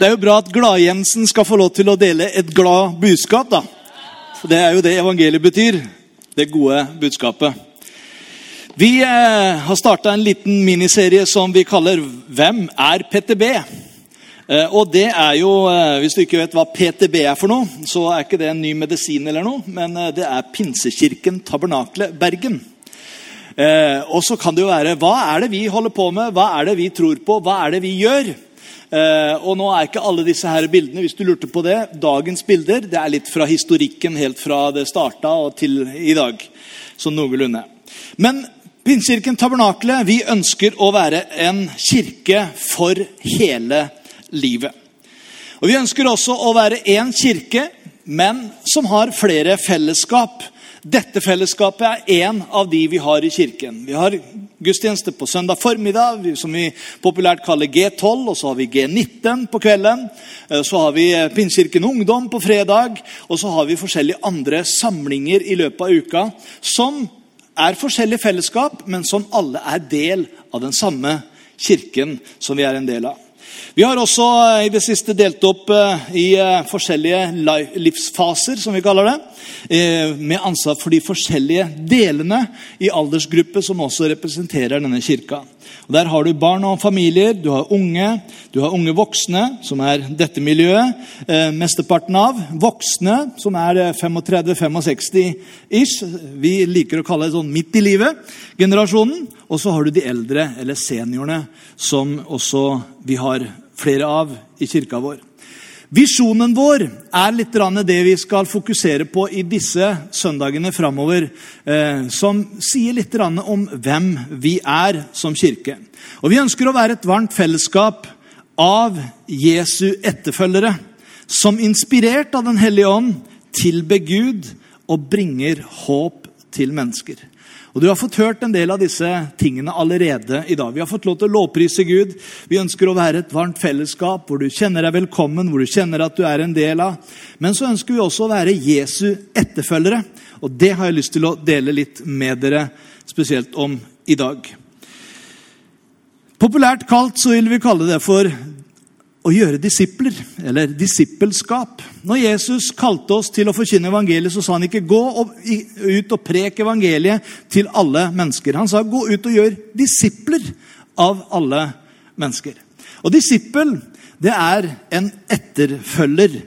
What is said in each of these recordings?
Det er jo bra at Glad-Jensen skal få lov til å dele et glad budskap. da. For Det er jo det evangeliet betyr. Det gode budskapet. Vi eh, har starta en liten miniserie som vi kaller 'Hvem er PTB?' Eh, og det er jo, eh, Hvis du ikke vet hva PTB er for noe, så er ikke det en ny medisin, eller noe, men det er Pinsekirken Tabernakle Bergen. Og så kan det jo være Hva er det vi holder på med? Hva er det vi tror på? Hva er det vi gjør? Eh, og nå er ikke alle disse her bildene hvis du lurte på det, dagens bilder. Det er litt fra historikken helt fra det starta og til i dag. Sånn noenlunde. Men Pinsekirken Tabernakle vi ønsker å være en kirke for hele livet. Og Vi ønsker også å være én kirke, men som har flere fellesskap. Dette fellesskapet er én av de vi har i kirken. Vi har gudstjeneste på søndag formiddag, som vi populært kaller G12. Og så har vi G19 på kvelden. Eh, Så har vi Pinnkirken Ungdom på fredag. Og så har vi forskjellige andre samlinger i løpet av uka som er forskjellige fellesskap, men som alle er del av den samme kirken som vi er en del av. Vi har også eh, i det siste delt opp eh, i eh, forskjellige livsfaser, som vi kaller det. Med ansvar for de forskjellige delene i aldersgruppe som også representerer denne kirka. Og Der har du barn og familier, du har unge, du har unge voksne, som er dette miljøet. Eh, mesteparten av voksne, som er 35-65 ish. Vi liker å kalle det sånn midt i livet-generasjonen. Og så har du de eldre, eller seniorene, som også vi har flere av i kirka vår. Visjonen vår er litt det vi skal fokusere på i disse søndagene framover, eh, som sier litt om hvem vi er som kirke. Og Vi ønsker å være et varmt fellesskap av Jesu etterfølgere, som inspirert av Den hellige ånd tilber Gud og bringer håp til mennesker. Og Du har fått hørt en del av disse tingene allerede i dag. Vi har fått lov til å lovprise Gud. Vi ønsker å være et varmt fellesskap hvor du kjenner deg velkommen, hvor du kjenner at du er en del av. Men så ønsker vi også å være Jesu etterfølgere. Og det har jeg lyst til å dele litt med dere, spesielt om i dag. Populært kalt så vil vi kalle det for å gjøre disipler, eller disippelskap. Når Jesus kalte oss til å forkynne evangeliet, så sa han ikke 'gå ut og prek evangeliet til alle mennesker'. Han sa 'gå ut og gjør disipler av alle mennesker'. Og disippel, det er en etterfølger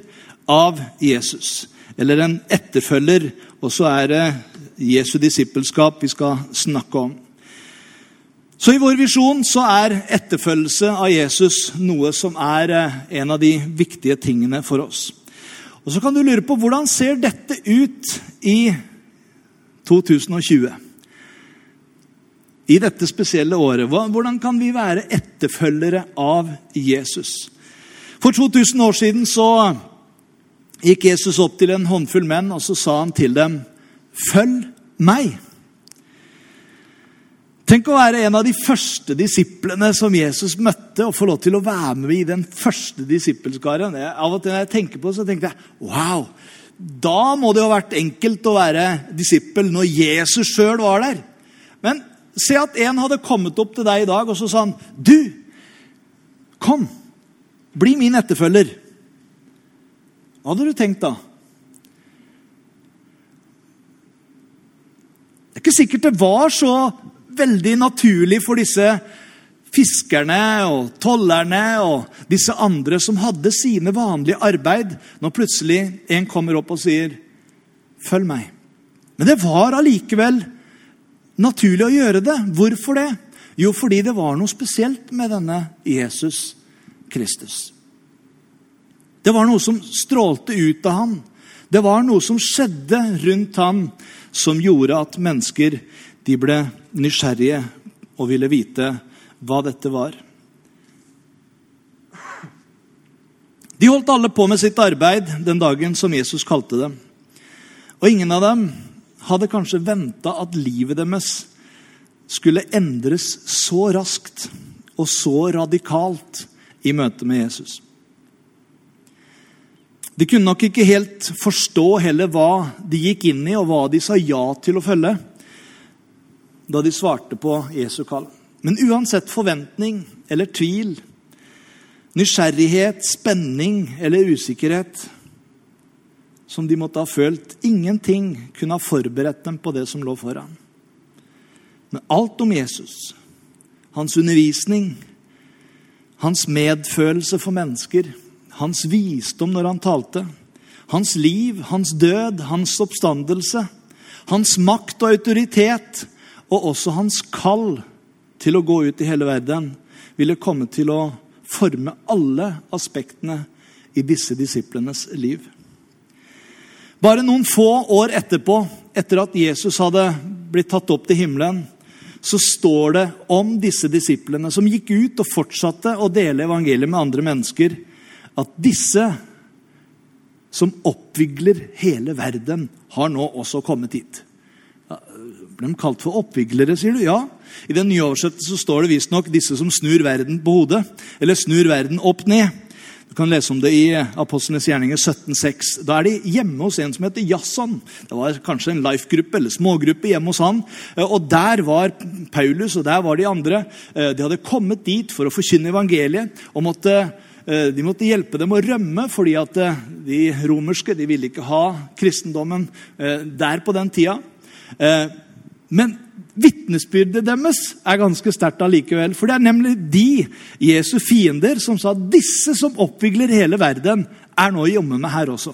av Jesus. Eller en etterfølger, og så er det Jesu disippelskap vi skal snakke om. Så I vår visjon så er etterfølgelse av Jesus noe som er eh, en av de viktige tingene for oss. Og Så kan du lure på hvordan ser dette ut i 2020? I dette spesielle året. Hvordan kan vi være etterfølgere av Jesus? For 2000 år siden så gikk Jesus opp til en håndfull menn og så sa han til dem, 'Følg meg'. Tenk å være en av de første disiplene som Jesus møtte, og få lov til å være med i den første disippelskaren. Av og til når jeg tenker på det, så tenker jeg wow, da må det jo ha vært enkelt å være disippel når Jesus sjøl var der. Men se at en hadde kommet opp til deg i dag, og så sa han Du, kom, bli min etterfølger. Hva hadde du tenkt da? Det er ikke sikkert det var så veldig naturlig for disse fiskerne og tollerne og disse andre som hadde sine vanlige arbeid, når plutselig en kommer opp og sier 'følg meg'. Men det var allikevel naturlig å gjøre det. Hvorfor det? Jo, fordi det var noe spesielt med denne Jesus Kristus. Det var noe som strålte ut av ham. Det var noe som skjedde rundt ham, som gjorde at mennesker de ble nysgjerrige og ville vite hva dette var. De holdt alle på med sitt arbeid den dagen som Jesus kalte dem. Og ingen av dem hadde kanskje venta at livet deres skulle endres så raskt og så radikalt i møte med Jesus. De kunne nok ikke helt forstå heller hva de gikk inn i, og hva de sa ja til å følge, da de svarte på Jesu kall. Men uansett forventning eller tvil, nysgjerrighet, spenning eller usikkerhet som de måtte ha følt, ingenting kunne ha forberedt dem på det som lå foran. Men alt om Jesus, hans undervisning, hans medfølelse for mennesker, hans visdom når han talte, hans liv, hans død, hans oppstandelse, hans makt og autoritet, og også hans kall til å gå ut i hele verden, ville komme til å forme alle aspektene i disse disiplenes liv. Bare noen få år etterpå, etter at Jesus hadde blitt tatt opp til himmelen, så står det om disse disiplene som gikk ut og fortsatte å dele evangeliet med andre mennesker at disse som oppvigler hele verden, har nå også kommet hit. Ble de kalt for oppviglere, sier du? Ja. I den nye oversettelsen står det visstnok 'disse som snur verden på hodet', eller 'snur verden opp ned'. Du kan lese om det i Apostlenes gjerninger 17,6. Da er de hjemme hos en som heter Jasson. Det var kanskje en life-gruppe eller smågruppe hjemme hos han. Og Der var Paulus og der var de andre. De hadde kommet dit for å forkynne evangeliet og måtte Eh, de måtte hjelpe dem å rømme, fordi at eh, de romerske de ville ikke ha kristendommen eh, der på den tida. Men vitnesbyrdet deres er ganske sterkt allikevel. For det er nemlig de, Jesu fiender, som sa disse som oppvigler hele verden, er nå jammen meg her også.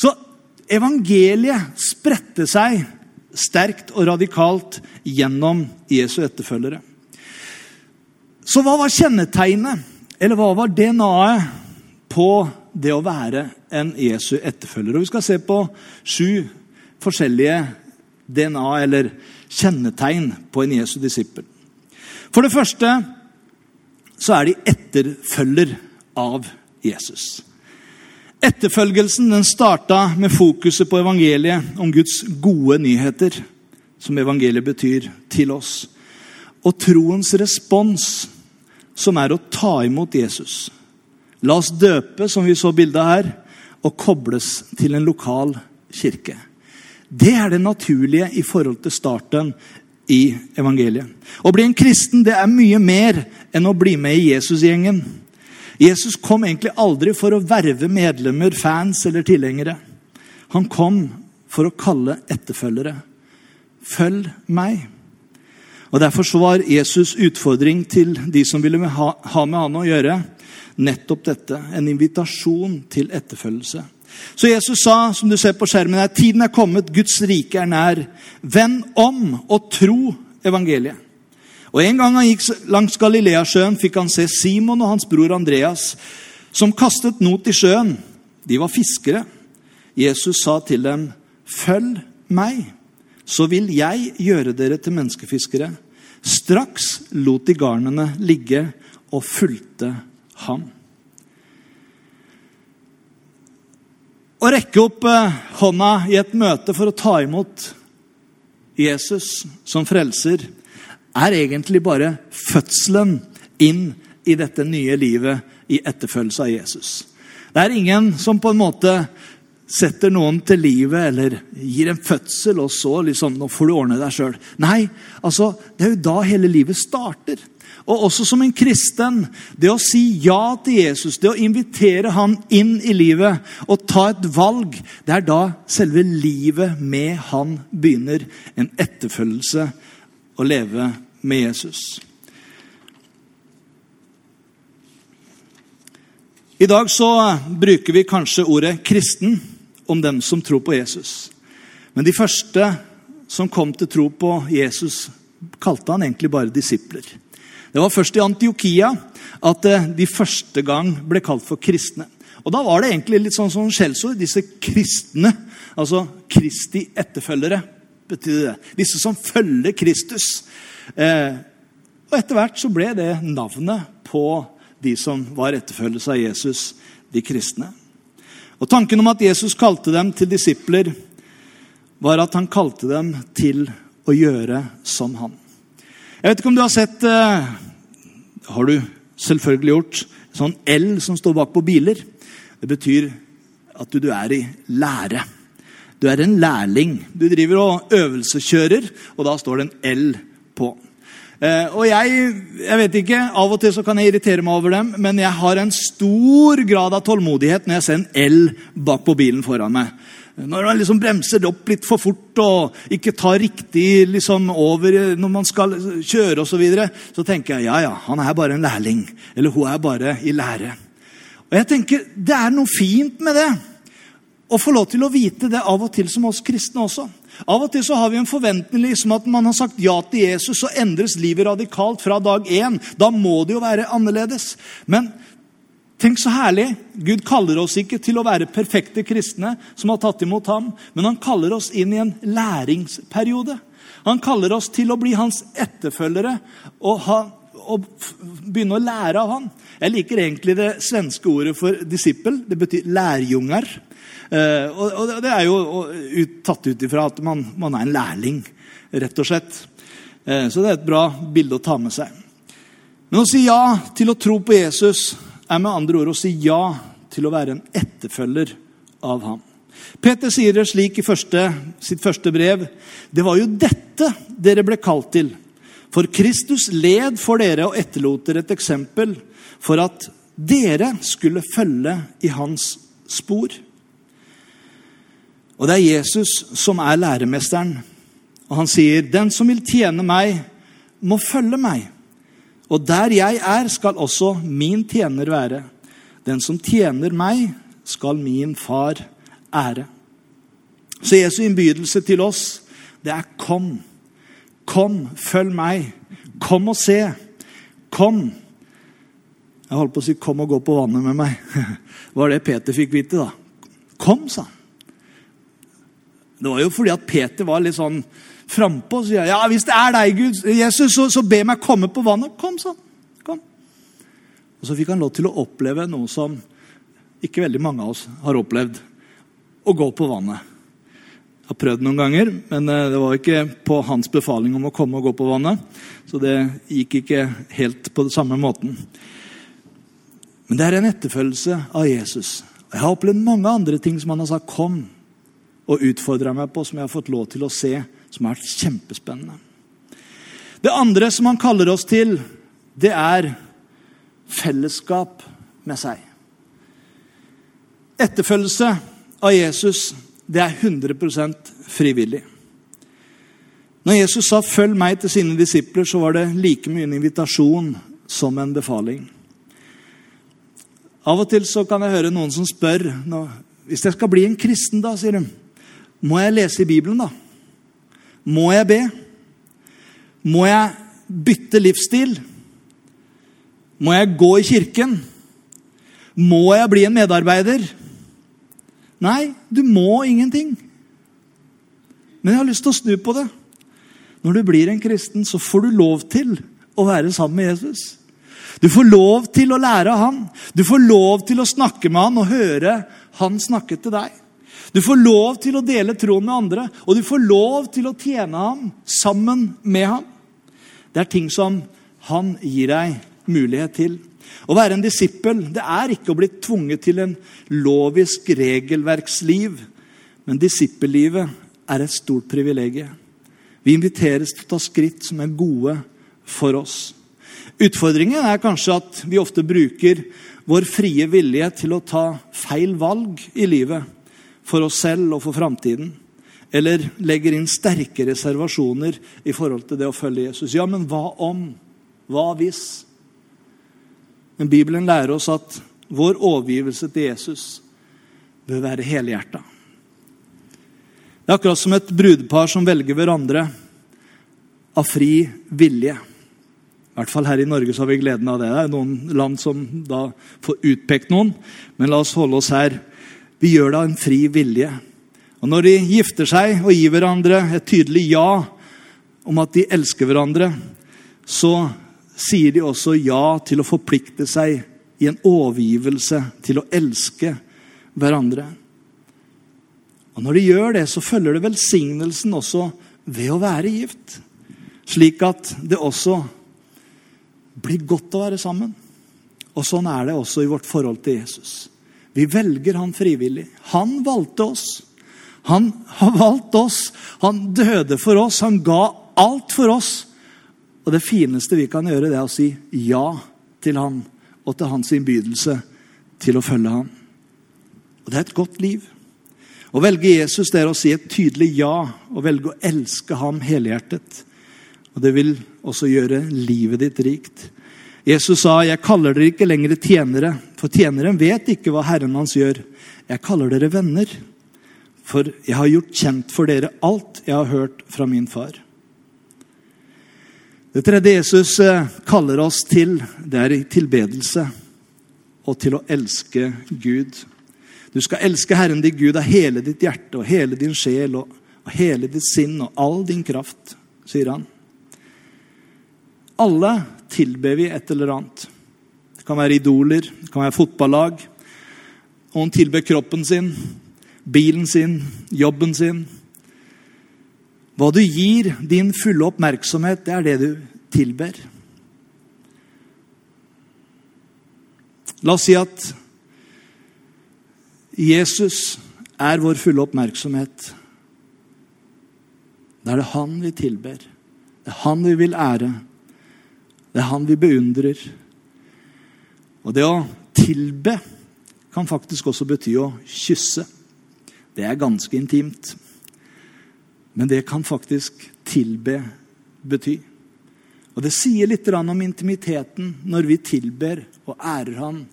Så evangeliet spredte seg sterkt og radikalt gjennom Jesu etterfølgere. Så hva var kjennetegnet eller hva var DNA-et på det å være en Jesu etterfølger? Og Vi skal se på sju forskjellige DNA, eller kjennetegn, på en Jesu disippel. For det første så er de etterfølger av Jesus. Etterfølgelsen den starta med fokuset på evangeliet om Guds gode nyheter, som evangeliet betyr, til oss. Og troens respons som er å ta imot Jesus. La oss døpe, som vi så bildet her, og kobles til en lokal kirke. Det er det naturlige i forhold til starten i evangeliet. Å bli en kristen det er mye mer enn å bli med i Jesusgjengen. Jesus kom egentlig aldri for å verve medlemmer, fans eller tilhengere. Han kom for å kalle etterfølgere. Følg meg. Og Derfor så var Jesus' utfordring til de som ville ha, med han å gjøre, nettopp dette. En invitasjon til etterfølgelse. Så Jesus sa, som du ser på skjermen her, tiden er kommet, Guds rike er nær. Vend om og tro evangeliet. Og En gang han gikk langs Galileasjøen, fikk han se Simon og hans bror Andreas, som kastet not i sjøen. De var fiskere. Jesus sa til dem, 'Følg meg' så vil jeg gjøre dere til menneskefiskere. Straks lot de garnene ligge og fulgte ham. Å rekke opp eh, hånda i et møte for å ta imot Jesus som frelser er egentlig bare fødselen inn i dette nye livet i etterfølgelse av Jesus. Det er ingen som på en måte setter noen til livet eller gir en fødsel, og så liksom, nå får du ordne deg sjøl. Nei, altså, det er jo da hele livet starter. Og også som en kristen, det å si ja til Jesus, det å invitere han inn i livet og ta et valg, det er da selve livet med han begynner. En etterfølgelse å leve med Jesus. I dag så bruker vi kanskje ordet kristen om dem som tror på Jesus. Men de første som kom til tro på Jesus, kalte han egentlig bare disipler. Det var først i Antiokia at eh, de første gang ble kalt for kristne. Og Da var det egentlig litt sånn som skjellsord. Disse kristne, altså Kristi etterfølgere, betydde det. Disse som følger Kristus. Eh, og Etter hvert så ble det navnet på de som var etterfølgelse av Jesus. de kristne. Og Tanken om at Jesus kalte dem til disipler, var at han kalte dem til å gjøre som han. Jeg vet ikke om du har sett uh, Har du selvfølgelig gjort sånn L som står bak på biler? Det betyr at du, du er i lære. Du er en lærling. Du driver og øvelseskjører, og da står det en L på. Uh, og jeg, jeg vet ikke, Av og til så kan jeg irritere meg over dem, men jeg har en stor grad av tålmodighet når jeg ser en L bak på bilen foran meg. Når man liksom bremser opp litt for fort og ikke tar riktig liksom over når man skal kjøre osv., så, videre, så tenker jeg ja, ja, han er bare en lærling. Eller hun er bare i lære. Og jeg tenker, Det er noe fint med det. Å få lov til å vite det av og til som oss kristne også. Av og til så har vi en forventning liksom at man har sagt ja til Jesus, så endres livet radikalt fra dag én. Da må det jo være annerledes. Men Tenk så herlig. Gud kaller oss ikke til å være perfekte kristne som har tatt imot ham, men han kaller oss inn i en læringsperiode. Han kaller oss til å bli hans etterfølgere og, ha, og begynne å lære av ham. Jeg liker egentlig det svenske ordet for disippel. Det betyr lærjunger. Eh, og, Det er jo tatt ut ifra at man, man er en lærling, rett og slett. Eh, så det er et bra bilde å ta med seg. Men å si ja til å tro på Jesus er med andre ord å si ja til å være en etterfølger av ham. Peter sier det slik i første, sitt første brev. Det var jo dette dere ble kalt til. For Kristus led for dere og etterlot dere et eksempel for at dere skulle følge i hans spor. Og det er Jesus som er læremesteren. Og han sier, 'Den som vil tjene meg, må følge meg.' Og der jeg er, skal også min tjener være. Den som tjener meg, skal min far ære. Så Jesu innbydelse til oss, det er kom. Kom, følg meg. Kom og se. Kom. Jeg holdt på å si 'kom og gå på vannet med meg'. Det var det Peter fikk vite, da. Kom, sa han. Det var jo fordi at Peter var litt sånn frampå og sier ja, hvis det er deg, Gud, Jesus, så, så be meg komme på vannet. Kom, sånn. Kom. Og Så fikk han lov til å oppleve noe som ikke veldig mange av oss har opplevd. Å gå på vannet. Jeg har prøvd noen ganger, men eh, det var ikke på hans befaling om å komme og gå på vannet. Så det gikk ikke helt på den samme måten. Men det er en etterfølgelse av Jesus. Jeg har opplevd mange andre ting som han har sagt 'kom' og utfordra meg på, som jeg har fått lov til å se som er kjempespennende. Det andre som han kaller oss til, det er fellesskap med seg. Etterfølgelse av Jesus, det er 100% frivillig. Når Jesus sa 'følg meg' til sine disipler, så var det like mye en invitasjon som en befaling. Av og til så kan jeg høre noen som spør hvis jeg skal bli en kristen, da, sier de, må jeg lese i Bibelen, da? Må jeg be? Må jeg bytte livsstil? Må jeg gå i kirken? Må jeg bli en medarbeider? Nei, du må ingenting. Men jeg har lyst til å snu på det. Når du blir en kristen, så får du lov til å være sammen med Jesus. Du får lov til å lære av han. Du får lov til å snakke med han og høre han snakke til deg. Du får lov til å dele troen med andre, og du får lov til å tjene ham sammen med ham. Det er ting som han gir deg mulighet til. Å være en disippel det er ikke å bli tvunget til en lovisk regelverksliv. Men disippellivet er et stort privilegium. Vi inviteres til å ta skritt som er gode for oss. Utfordringen er kanskje at vi ofte bruker vår frie vilje til å ta feil valg i livet for oss selv og for framtiden. Eller legger inn sterke reservasjoner i forhold til det å følge Jesus. Ja, men hva om? Hva hvis? Men Bibelen lærer oss at vår overgivelse til Jesus bør være helhjerta. Det er akkurat som et brudepar som velger hverandre av fri vilje. I hvert fall her i Norge så har vi gleden av det. Det er noen land som da får utpekt noen. Men la oss holde oss her vi gjør det av en fri vilje. Og Når de gifter seg og gir hverandre et tydelig ja om at de elsker hverandre, så sier de også ja til å forplikte seg i en overgivelse til å elske hverandre. Og Når de gjør det, så følger det velsignelsen også ved å være gift. Slik at det også blir godt å være sammen. Og sånn er det også i vårt forhold til Jesus. Vi velger han frivillig. Han valgte oss. Han har valgt oss. Han døde for oss. Han ga alt for oss. Og det fineste vi kan gjøre, det er å si ja til han og til hans innbydelse til å følge ham. Og det er et godt liv. Å velge Jesus det er å si et tydelig ja og velge å elske ham helhjertet. Og det vil også gjøre livet ditt rikt. Jesus sa, 'Jeg kaller dere ikke lenger tjenere, for tjeneren vet ikke hva Herren hans gjør.' 'Jeg kaller dere venner, for jeg har gjort kjent for dere alt jeg har hørt fra min far.' Det tredje Jesus eh, kaller oss til, det er tilbedelse og til å elske Gud. Du skal elske Herren din Gud av hele ditt hjerte og hele din sjel og, og hele ditt sinn og all din kraft, sier han. Alle tilber vi et eller annet. Det kan være idoler, det kan være fotballag. Noen tilber kroppen sin, bilen sin, jobben sin. Hva du gir din fulle oppmerksomhet, det er det du tilber. La oss si at Jesus er vår fulle oppmerksomhet. Da er det han vi tilber. Det er han vi vil ære. Det er han vi beundrer. Og det å tilbe kan faktisk også bety å kysse. Det er ganske intimt. Men det kan faktisk tilbe bety. Og Det sier litt om intimiteten når vi tilber og ærer Han.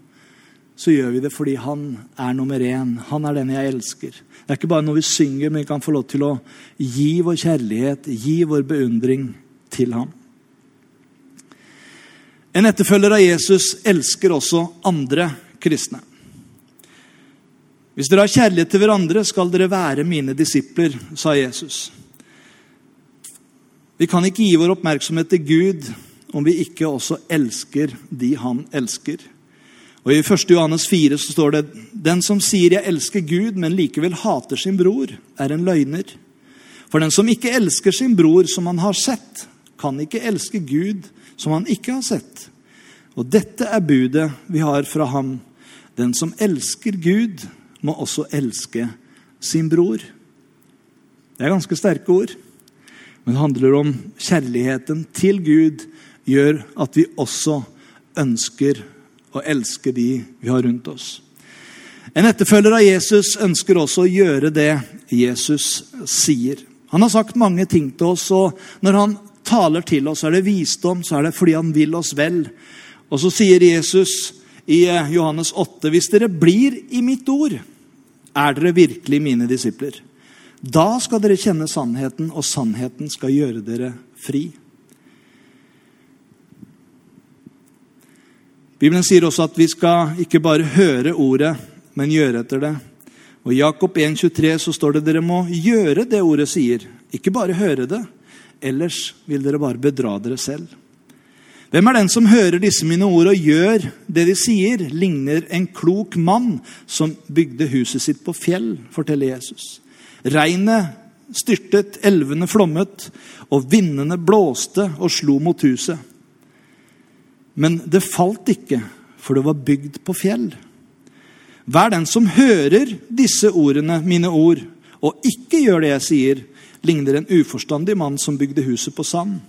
Så gjør vi det fordi Han er nummer én. Han er den jeg elsker. Det er ikke bare når vi synger, men vi kan få lov til å gi vår kjærlighet, gi vår beundring til ham. En etterfølger av Jesus elsker også andre kristne. Hvis dere har kjærlighet til hverandre, skal dere være mine disipler, sa Jesus. Vi kan ikke gi vår oppmerksomhet til Gud om vi ikke også elsker de han elsker. Og I 1. Johannes 4 så står det den som sier 'jeg elsker Gud', men likevel hater sin bror, er en løgner. For den som ikke elsker sin bror som han har sett, kan ikke elske Gud som han ikke har sett. Og dette er budet vi har fra ham. Den som elsker Gud, må også elske sin bror. Det er ganske sterke ord. Men det handler om kjærligheten til Gud gjør at vi også ønsker å elske de vi har rundt oss. En etterfølger av Jesus ønsker også å gjøre det Jesus sier. Han har sagt mange ting til oss, og når han taler til oss, er det visdom, så er det fordi han vil oss vel. Og så sier Jesus i eh, Johannes 8.: Hvis dere blir i mitt ord, er dere virkelig mine disipler. Da skal dere kjenne sannheten, og sannheten skal gjøre dere fri. Bibelen sier også at vi skal ikke bare høre ordet, men gjøre etter det. Og I Jakob 1,23 så står det dere må gjøre det ordet sier, ikke bare høre det. Ellers vil dere bare bedra dere selv. Hvem er den som hører disse mine ord og gjør det de sier? Ligner en klok mann som bygde huset sitt på fjell, forteller Jesus. Regnet styrtet, elvene flommet, og vindene blåste og slo mot huset. Men det falt ikke, for det var bygd på fjell. Hver den som hører disse ordene, mine ord, og ikke gjør det jeg sier, ligner en uforstandig mann som bygde huset på sand.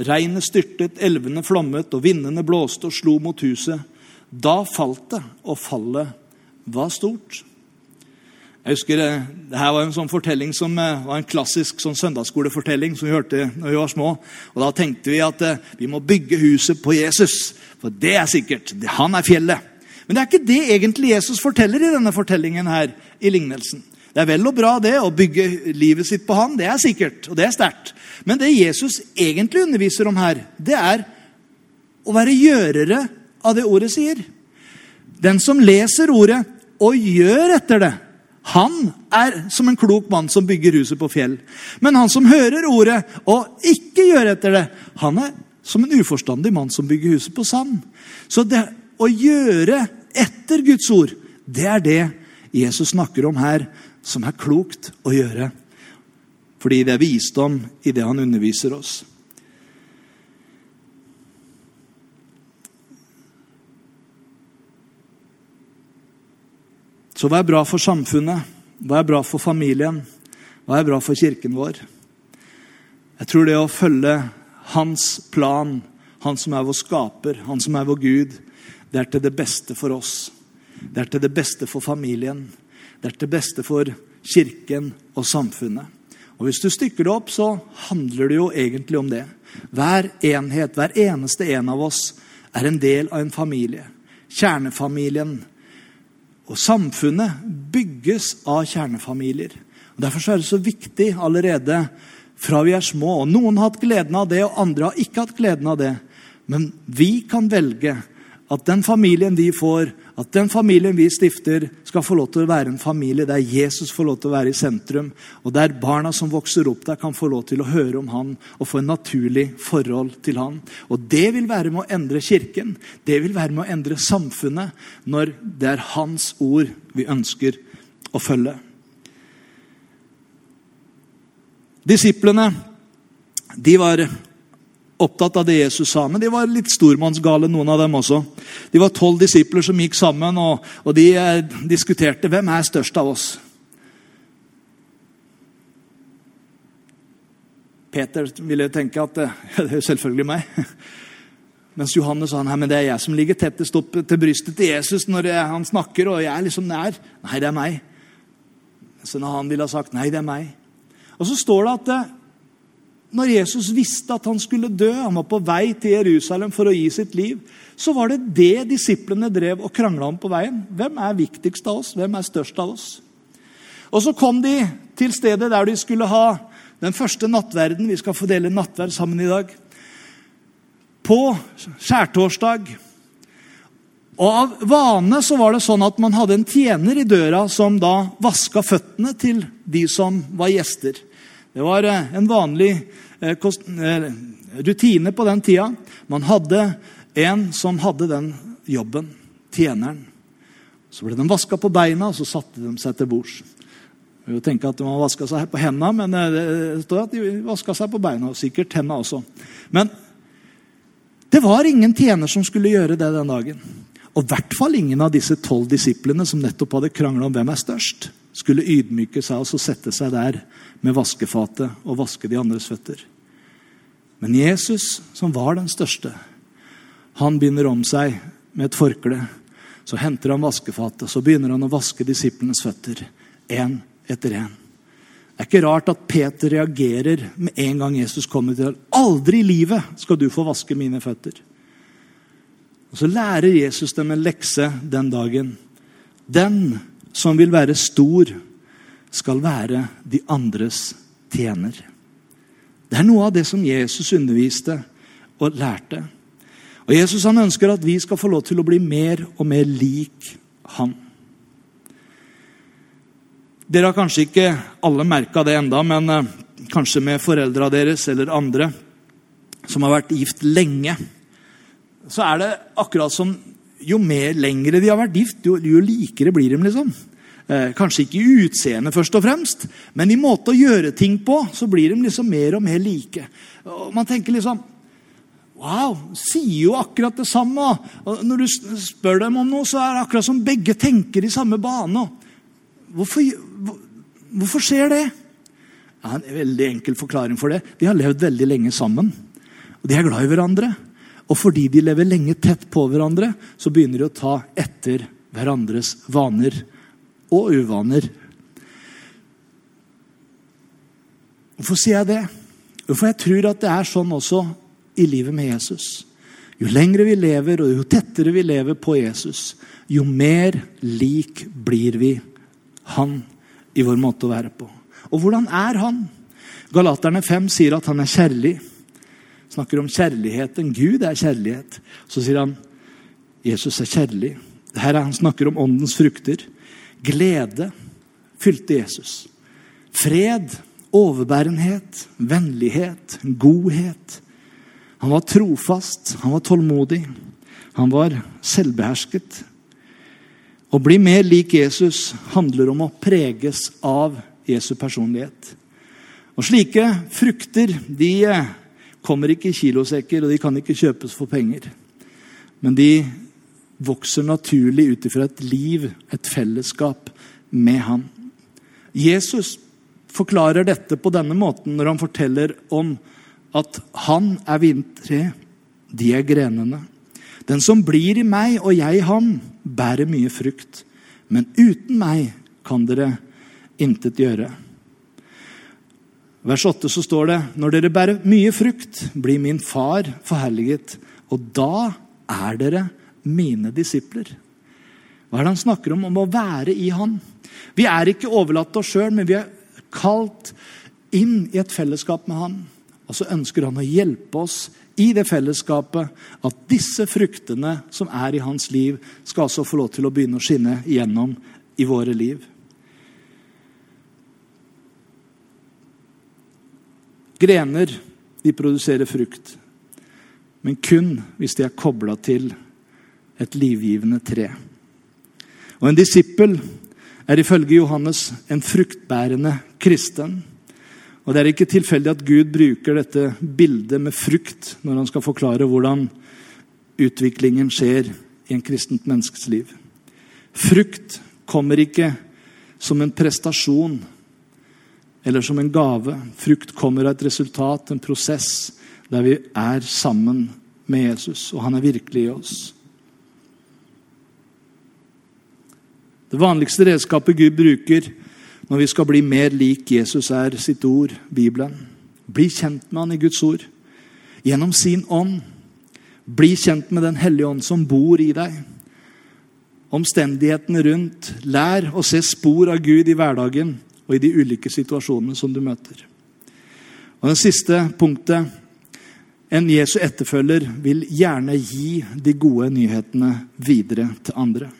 Regnet styrtet, elvene flommet, og vindene blåste og slo mot huset. Da falt det, og fallet var stort. Jeg husker eh, det her var en sånn fortelling som eh, var en klassisk sånn søndagsskolefortelling som vi hørte når vi var små. Og Da tenkte vi at eh, vi må bygge huset på Jesus, for det er sikkert. Han er fjellet. Men det er ikke det egentlig Jesus forteller i denne fortellingen her i lignelsen. Det er vel og bra det å bygge livet sitt på han, det er sikkert, og det er sterkt. Men det Jesus egentlig underviser om her, det er å være gjørere av det ordet sier. Den som leser ordet og gjør etter det, han er som en klok mann som bygger huset på fjell. Men han som hører ordet og ikke gjør etter det, han er som en uforstandig mann som bygger huset på sand. Så det å gjøre etter Guds ord. Det er det Jesus snakker om her, som er klokt å gjøre. Fordi det er visdom i det han underviser oss. Så hva er bra for samfunnet? Hva er bra for familien? Hva er bra for kirken vår? Jeg tror det å følge hans plan, han som er vår skaper, han som er vår Gud, det er til det beste for oss. Det er til det beste for familien. Det er til beste for kirken og samfunnet. Og Hvis du stykker det opp, så handler det jo egentlig om det. Hver enhet, hver eneste en av oss, er en del av en familie. Kjernefamilien. Og samfunnet bygges av kjernefamilier. Og Derfor er det så viktig allerede fra vi er små. Og Noen har hatt gleden av det, og andre har ikke hatt gleden av det. Men vi kan velge at den familien vi får, at den familien vi stifter, skal få lov til å være en familie der Jesus får lov til å være i sentrum, og der barna som vokser opp der, kan få lov til å høre om han og få en naturlig forhold til han. Og Det vil være med å endre kirken, det vil være med å endre samfunnet, når det er hans ord vi ønsker å følge. Disiplene de var opptatt av det Jesus sa. Men de var litt stormannsgale, noen av dem også. De var tolv disipler som gikk sammen, og, og de eh, diskuterte hvem er størst av oss. Peter ville tenke at eh, det er selvfølgelig meg. Mens Johannes sa men det er jeg som ligger tettest opp til brystet til Jesus når han snakker, og jeg er liksom nær. Nei, det er meg. Så når han ville ha sagt nei, det er meg. Og så står det at eh, når Jesus visste at han skulle dø, han var på vei til Jerusalem for å gi sitt liv, så var det det disiplene drev og krangla om på veien. Hvem er viktigst av oss? Hvem er størst av oss? Og Så kom de til stedet der de skulle ha den første nattverden. Vi skal fordele nattverd sammen i dag. På skjærtorsdag. Og Av vane så var det sånn at man hadde en tjener i døra som da vaska føttene til de som var gjester. Det var eh, en vanlig eh, eh, rutine på den tida. Man hadde en som hadde den jobben. Tjeneren. Så ble de vaska på beina, og så satte de seg til bords. Vi vil tenke at de vaska seg på hendene, men det står at de vaska seg på beina. og Sikkert hendene også. Men det var ingen tjener som skulle gjøre det den dagen. Og i hvert fall ingen av disse tolv disiplene som nettopp hadde krangla om hvem er størst, skulle ydmyke seg og sette seg der med vaskefatet og vaske de andres føtter. Men Jesus, som var den største, han binder om seg med et forkle. Så henter han vaskefatet, så begynner han å vaske disiplenes føtter. Én etter én. Det er ikke rart at Peter reagerer med en gang Jesus kommer til Aldri i livet skal du få vaske mine føtter. Og Så lærer Jesus dem en lekse den dagen. Den som vil være stor, skal være de andres tjener. Det er noe av det som Jesus underviste og lærte. Og Jesus han ønsker at vi skal få lov til å bli mer og mer lik han. Dere har kanskje ikke alle merka det enda, men eh, kanskje med foreldra deres eller andre som har vært gift lenge, så er det akkurat som jo mer lengre de har vært gift, jo, jo likere blir de. liksom. Eh, kanskje ikke i utseendet, først og fremst, men i måte å gjøre ting på, så blir de liksom mer og mer like. Og man tenker liksom Wow, sier jo akkurat det samme. Og når du spør dem om noe, så er det akkurat som begge tenker i samme bane. Hvorfor, hvorfor skjer det? Ja, en veldig enkel forklaring for det. De har levd veldig lenge sammen. Og de er glad i hverandre. Og fordi de lever lenge tett på hverandre, så begynner de å ta etter hverandres vaner og uvaner. Hvorfor sier jeg det? For jeg tror at det er sånn også i livet med Jesus. Jo lengre vi lever, og jo tettere vi lever på Jesus, jo mer lik blir vi han i vår måte å være på. Og hvordan er han? Galaterne 5 sier at han er kjærlig. Snakker om kjærligheten. Gud er kjærlighet. Så sier han Jesus er kjærlig. Her er han snakker om åndens frukter. Glede fylte Jesus. Fred, overbærenhet, vennlighet, godhet. Han var trofast, han var tålmodig. Han var selvbehersket. Å bli mer lik Jesus handler om å preges av Jesu personlighet. Og Slike frukter de kommer ikke i kilosekker, og de kan ikke kjøpes for penger. Men de vokser naturlig ut ifra et liv, et fellesskap med Han. Jesus forklarer dette på denne måten når han forteller om at han er vinttre, de er grenene. Den som blir i meg og jeg i ham, bærer mye frukt. Men uten meg kan dere intet gjøre. Vers 8 så står det når dere bærer mye frukt, blir min far forherliget. Og da er dere mine disipler. Hva er det han snakker om? Om å være i Han. Vi er ikke overlatt oss sjøl, men vi er kalt inn i et fellesskap med Han. Og så ønsker han å hjelpe oss i det fellesskapet. At disse fruktene som er i hans liv, skal også få lov til å begynne å skinne igjennom i våre liv. Grener de produserer frukt, men kun hvis de er kobla til et livgivende tre. Og En disippel er ifølge Johannes en fruktbærende kristen. Og Det er ikke tilfeldig at Gud bruker dette bildet med frukt når han skal forklare hvordan utviklingen skjer i en kristent menneskes liv. Frukt kommer ikke som en prestasjon eller som en gave. Frukt kommer av et resultat, en prosess, der vi er sammen med Jesus, og han er virkelig i oss. Det vanligste redskapet Gud bruker når vi skal bli mer lik Jesus, er sitt ord, Bibelen. Bli kjent med han i Guds ord. Gjennom sin ånd. Bli kjent med Den hellige ånd som bor i deg. Omstendighetene rundt. Lær å se spor av Gud i hverdagen og i de ulike situasjonene som du møter. Og Det siste punktet en Jesu etterfølger vil gjerne gi de gode nyhetene videre til andre.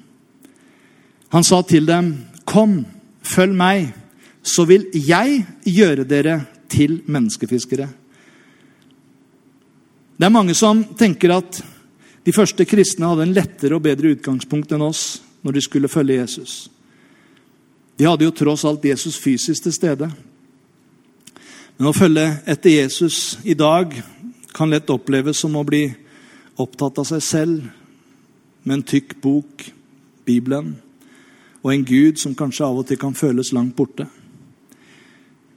Han sa til dem, 'Kom, følg meg, så vil jeg gjøre dere til menneskefiskere'. Det er mange som tenker at de første kristne hadde en lettere og bedre utgangspunkt enn oss når de skulle følge Jesus. De hadde jo tross alt Jesus fysisk til stede. Men å følge etter Jesus i dag kan lett oppleves som å bli opptatt av seg selv med en tykk bok, Bibelen og en Gud som kanskje av og til kan føles langt borte.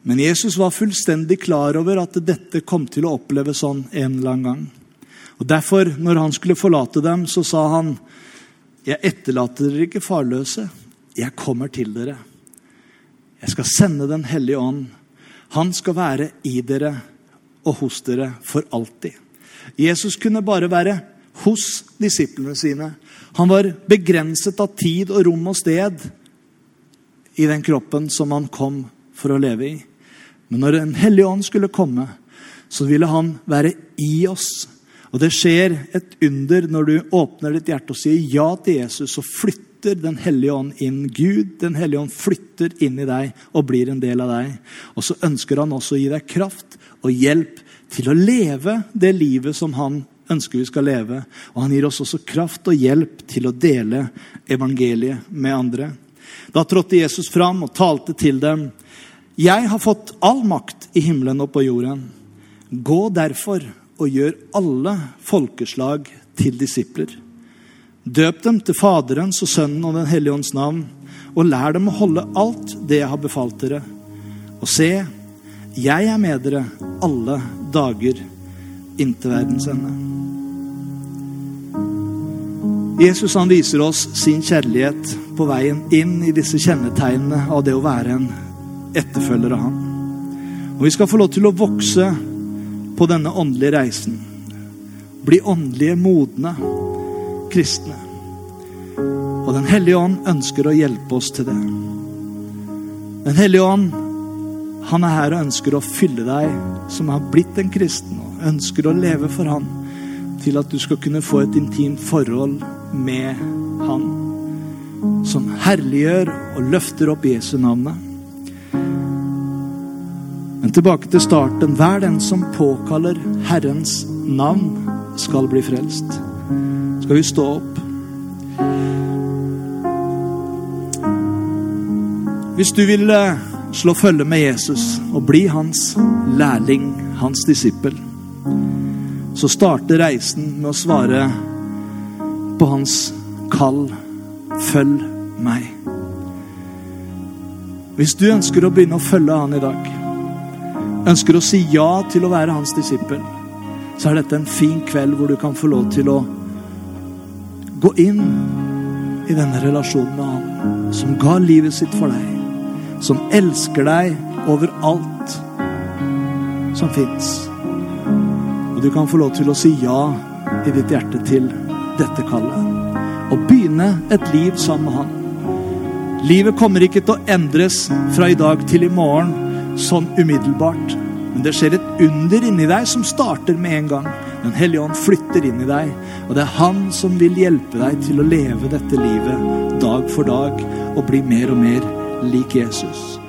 Men Jesus var fullstendig klar over at dette kom til å oppleves sånn en eller annen gang. Og Derfor, når han skulle forlate dem, så sa han, 'Jeg etterlater dere ikke farløse. Jeg kommer til dere.' 'Jeg skal sende Den hellige ånd. Han skal være i dere og hos dere for alltid.' Jesus kunne bare være hos disiplene sine. Han var begrenset av tid og rom og sted i den kroppen som han kom for å leve i. Men når Den hellige ånd skulle komme, så ville han være i oss. Og det skjer et under når du åpner ditt hjerte og sier ja til Jesus. Så flytter Den hellige ånd inn. Gud, Den hellige ånd, flytter inn i deg og blir en del av deg. Og så ønsker han også å gi deg kraft og hjelp til å leve det livet som han ønsker vi skal leve. Og han gir oss også kraft og hjelp til å dele evangeliet med andre. Da trådte Jesus fram og talte til dem. Jeg har fått all makt i himmelen og på jorden. Gå derfor og gjør alle folkeslag til disipler. Døp dem til Faderens og Sønnen og Den hellige ånds navn, og lær dem å holde alt det jeg har befalt dere. Og se, jeg er med dere alle dager inntil verdens ende. Jesus han viser oss sin kjærlighet på veien inn i disse kjennetegnene av det å være en etterfølger av ham. Og Vi skal få lov til å vokse på denne åndelige reisen. Bli åndelige, modne kristne. Og Den hellige ånd ønsker å hjelpe oss til det. Den hellige ånd han er her og ønsker å fylle deg som har blitt en kristen, og ønsker å leve for han, til at du skal kunne få et intimt forhold med han. Som herliggjør og løfter opp Jesu navnet. Men tilbake til starten. Hver den som påkaller Herrens navn, skal bli frelst. Skal vi stå opp? Hvis du vil slå følge med Jesus og bli hans lærling, hans disippel, så starter reisen med å svare på hans kall 'Følg meg'. Hvis du ønsker å begynne å følge han i dag, ønsker å si ja til å være hans disippel, så er dette en fin kveld hvor du kan få lov til å gå inn i denne relasjonen med han som ga livet sitt for deg som elsker deg over alt som fins. Og du kan få lov til å si ja i ditt hjerte til dette kallet. Og begynne et liv sammen med Han. Livet kommer ikke til å endres fra i dag til i morgen sånn umiddelbart. Men det skjer et under inni deg som starter med en gang. Den hellige ånd flytter inn i deg, og det er Han som vil hjelpe deg til å leve dette livet dag for dag og bli mer og mer lik Jesus.